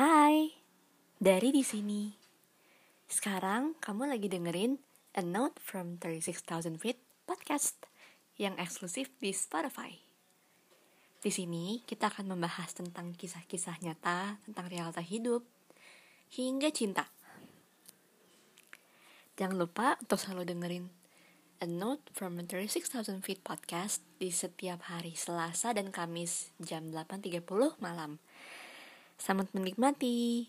Hai, dari di sini. Sekarang kamu lagi dengerin A Note from 36,000 Feet podcast yang eksklusif di Spotify. Di sini kita akan membahas tentang kisah-kisah nyata tentang realita hidup hingga cinta. Jangan lupa untuk selalu dengerin A Note from 36,000 Feet podcast di setiap hari Selasa dan Kamis jam 8.30 malam. Selamat menikmati.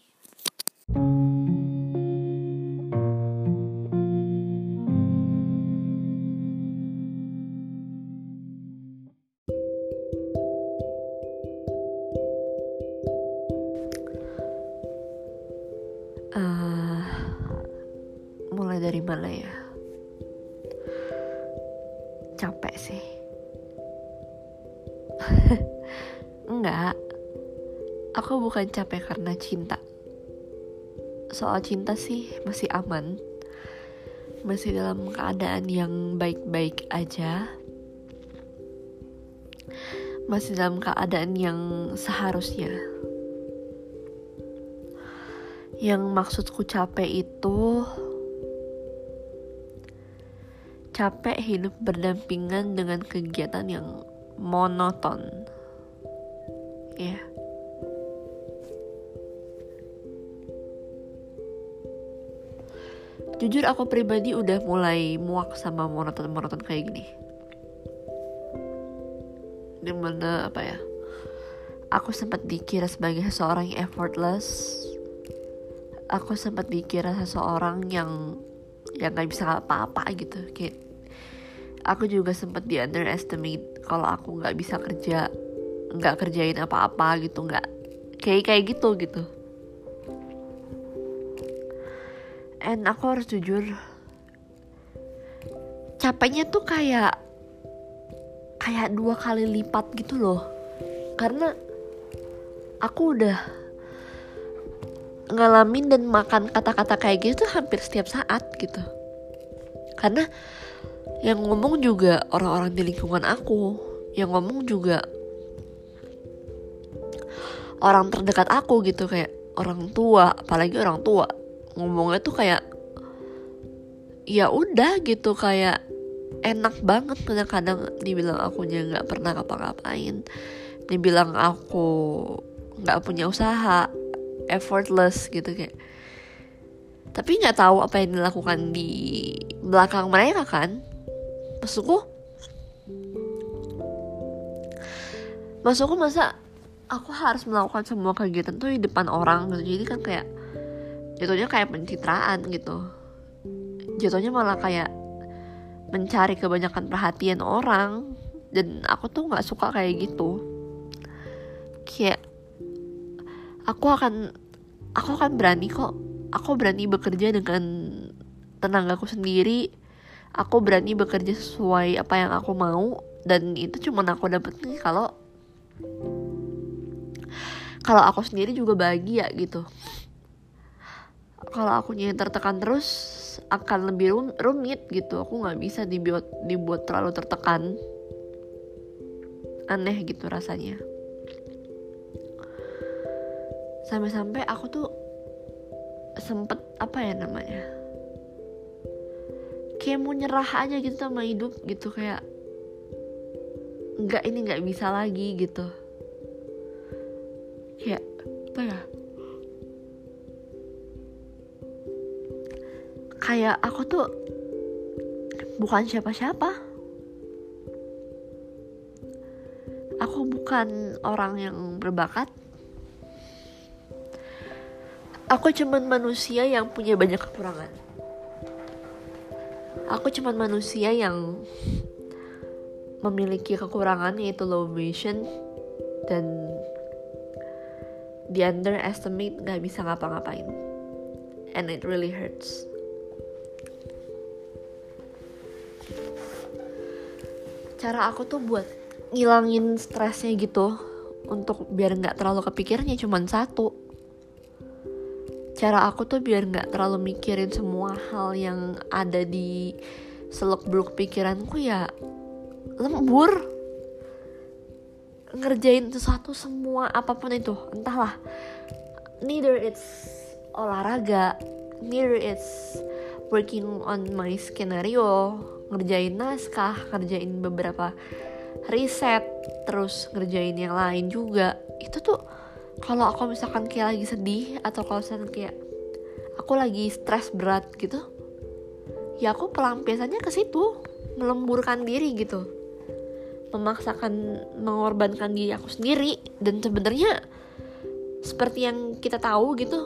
Uh, mulai dari mana ya? Aku bukan capek karena cinta. Soal cinta sih masih aman. Masih dalam keadaan yang baik-baik aja. Masih dalam keadaan yang seharusnya. Yang maksudku capek itu capek hidup berdampingan dengan kegiatan yang monoton. Ya. Yeah jujur aku pribadi udah mulai muak sama monoton-monoton kayak gini. Di mana apa ya? Aku sempat dikira sebagai seseorang yang effortless. Aku sempat dikira seseorang yang yang nggak bisa apa-apa gitu. Kayak aku juga sempat di underestimate kalau aku nggak bisa kerja nggak kerjain apa-apa gitu nggak kayak kayak gitu gitu and aku harus jujur. Capeknya tuh kayak kayak dua kali lipat gitu loh. Karena aku udah ngalamin dan makan kata-kata kayak gitu hampir setiap saat gitu. Karena yang ngomong juga orang-orang di lingkungan aku. Yang ngomong juga orang terdekat aku gitu kayak orang tua apalagi orang tua ngomongnya tuh kayak ya udah gitu. Kayak enak banget kadang-kadang dibilang akunya nggak pernah ngapa-ngapain. Dibilang aku nggak punya usaha effortless gitu kayak. Tapi nggak tahu apa yang dilakukan di belakang mereka kan? Maksudku maksudku masa aku harus melakukan semua kegiatan tuh di depan orang gitu. Jadi kan kayak jatuhnya kayak pencitraan gitu. Jatuhnya malah kayak mencari kebanyakan perhatian orang. Dan aku tuh nggak suka kayak gitu. Kayak aku akan aku akan berani kok. Aku berani bekerja dengan tenagaku sendiri. Aku berani bekerja sesuai apa yang aku mau. Dan itu cuma aku dapetin kalau kalau aku sendiri juga bahagia gitu kalau aku yang tertekan terus akan lebih rum rumit gitu. Aku nggak bisa dibuat dibuat terlalu tertekan. Aneh gitu rasanya. Sampai-sampai aku tuh sempet apa ya namanya kayak mau nyerah aja gitu sama hidup gitu. Kayak nggak ini nggak bisa lagi gitu. Kayak apa ya kayak aku tuh bukan siapa-siapa. Aku bukan orang yang berbakat. Aku cuman manusia yang punya banyak kekurangan. Aku cuman manusia yang memiliki kekurangan yaitu low vision dan di underestimate gak bisa ngapa-ngapain. And it really hurts cara aku tuh buat ngilangin stresnya gitu untuk biar nggak terlalu kepikirannya cuma satu. Cara aku tuh biar nggak terlalu mikirin semua hal yang ada di seluk beluk pikiranku ya lembur. Ngerjain sesuatu semua apa pun itu entahlah. Neither it's olahraga neither it's working on my skenario ngerjain naskah ngerjain beberapa riset terus ngerjain yang lain juga. Itu tuh kalau aku misalkan kayak lagi sedih atau kalau misalkan kayak aku lagi stres berat gitu ya aku pelampiasannya ke situ melemburkan diri gitu. Memaksakan mengorbankan diri aku sendiri dan sebenarnya seperti yang kita tahu gitu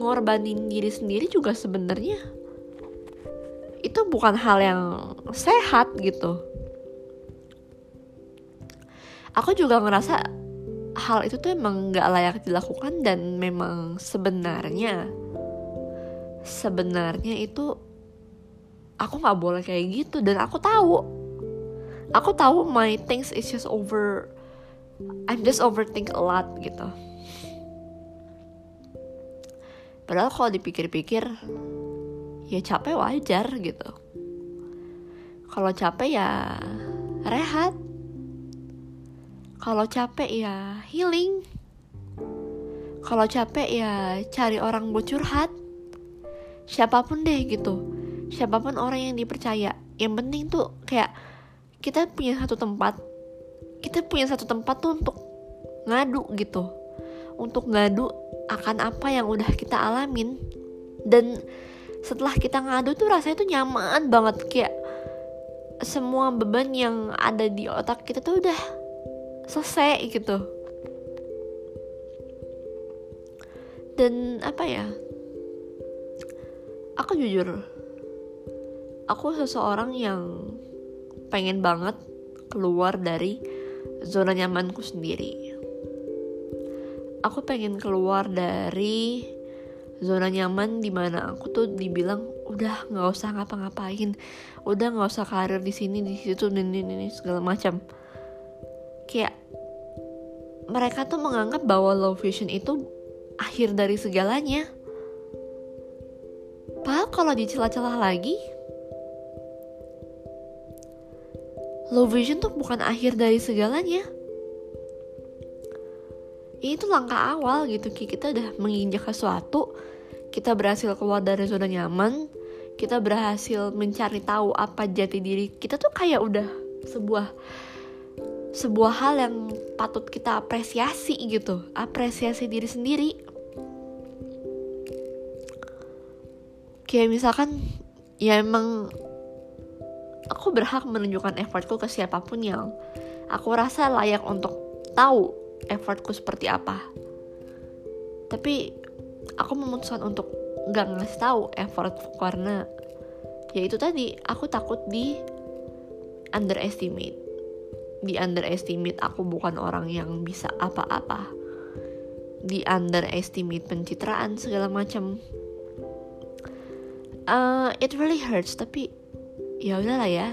ngorbanin diri sendiri juga sebenarnya itu bukan hal yang sehat gitu. Aku juga ngerasa hal itu tuh emang nggak layak dilakukan dan memang sebenarnya sebenarnya itu aku nggak boleh kayak gitu dan aku tahu aku tahu my things is just over I'm just overthink a lot gitu. Padahal kalau dipikir-pikir ya capek wajar gitu. Kalau capek ya rehat. Kalau capek ya healing. Kalau capek ya cari orang buat curhat. Siapa pun deh gitu. Siapa pun orang yang dipercaya. Yang penting tuh kayak kita punya satu tempat. Kita punya satu tempat tuh untuk ngadu gitu. Untuk ngadu akan apa yang udah kita alamin. Dan setelah kita ngadu tuh rasanya tuh nyaman banget. Kayak semua beban yang ada di otak kita tuh udah selesai gitu. Dan apa ya? Aku jujur aku seseorang yang pengen banget keluar dari zona nyamanku sendiri. Aku pengen keluar dari zona nyaman di mana aku tuh dibilang udah nggak usah ngapa-ngapain. Udah nggak usah karir di sini di situ ini ini segala macam. Kayak mereka tuh menganggap bahwa low vision itu akhir dari segalanya. Padahal kalau dicelah-celah lagi low vision tuh bukan akhir dari segalanya ini tuh langkah awal gitu kita udah menginjak sesuatu kita berhasil keluar dari zona nyaman kita berhasil mencari tahu apa jati diri kita tuh kayak udah sebuah sebuah hal yang patut kita apresiasi gitu apresiasi diri sendiri. Kayak misalkan ya emang aku berhak menunjukkan effortku ke siapa pun yang aku rasa layak untuk tahu effortku seperti apa. Tapi aku memutuskan untuk nggak ngasih tahu effort karena ya itu tadi aku takut di underestimate. Di underestimate aku bukan orang yang bisa apa-apa. Di underestimate pencitraan segala macam. Uh, it really hurts tapi ya udahlah ya.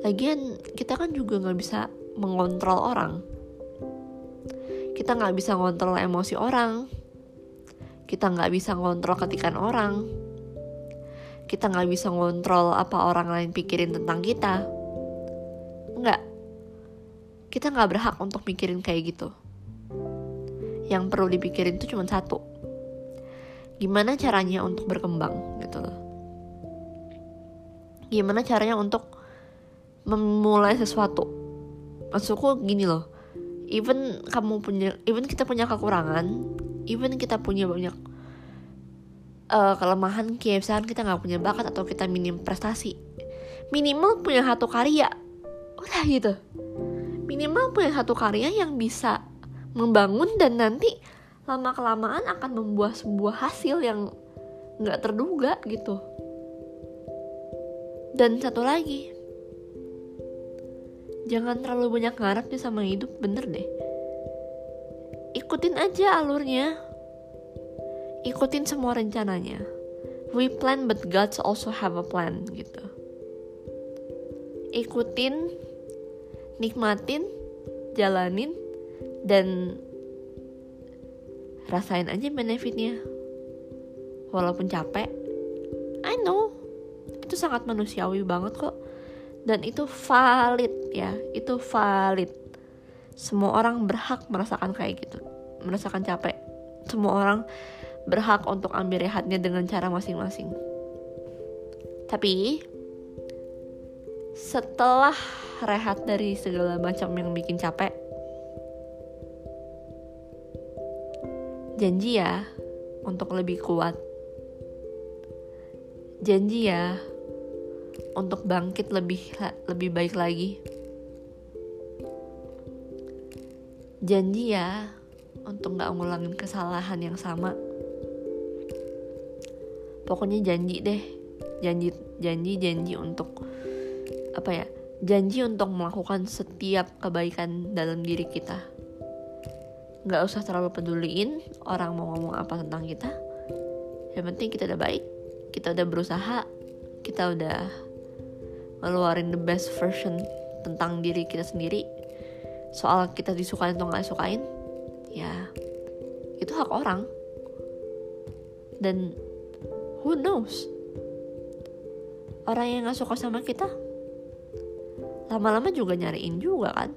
Lagian kita kan juga nggak bisa mengontrol orang. Kita nggak bisa ngontrol emosi orang. Kita nggak bisa ngontrol ketikan orang. Kita nggak bisa ngontrol apa orang lain pikirin tentang kita. Nggak. Kita nggak berhak untuk mikirin kayak gitu. Yang perlu dipikirin tuh cuma satu. Gimana caranya untuk berkembang gitu loh. Gimana caranya untuk memulai sesuatu maksudku gini loh. Even kamu punya even kita punya kekurangan even kita punya banyak uh, kelemahan misalkan kita nggak punya bakat atau kita minim prestasi. Minimal punya satu karya. Udah gitu. Minimal punya satu karya yang bisa membangun dan nanti lama kelamaan akan membuat sebuah hasil yang nggak terduga gitu. Dan satu lagi jangan terlalu banyak ngarep nih sama hidup bener deh. Ikutin aja alurnya. Ikutin semua rencananya. We plan but God also have a plan gitu. Ikutin nikmatin jalanin dan rasain aja benefitnya. Walaupun capek. I know. Itu sangat manusiawi banget kok dan itu valid ya. Itu valid. Semua orang berhak merasakan kayak gitu. Merasakan capek. Semua orang berhak untuk ambil rehatnya dengan cara masing-masing. Tapi setelah rehat dari segala macam yang bikin capek janji ya untuk lebih kuat. Janji ya untuk bangkit lebih lebih baik lagi. Janji ya untuk nggak ngulangin kesalahan yang sama. Pokoknya janji deh. Janji janji janji untuk apa ya janji untuk melakukan setiap kebaikan dalam diri kita. Nggak usah terlalu peduliin orang mau ngomong apa tentang kita. Yang penting kita udah baik kita udah berusaha kita udah ngeluarin the best version tentang diri kita sendiri. Soal kita disukain atau nggak sukain ya itu hak orang. Dan who knows? Orang yang nggak suka sama kita lama-lama juga nyariin juga kan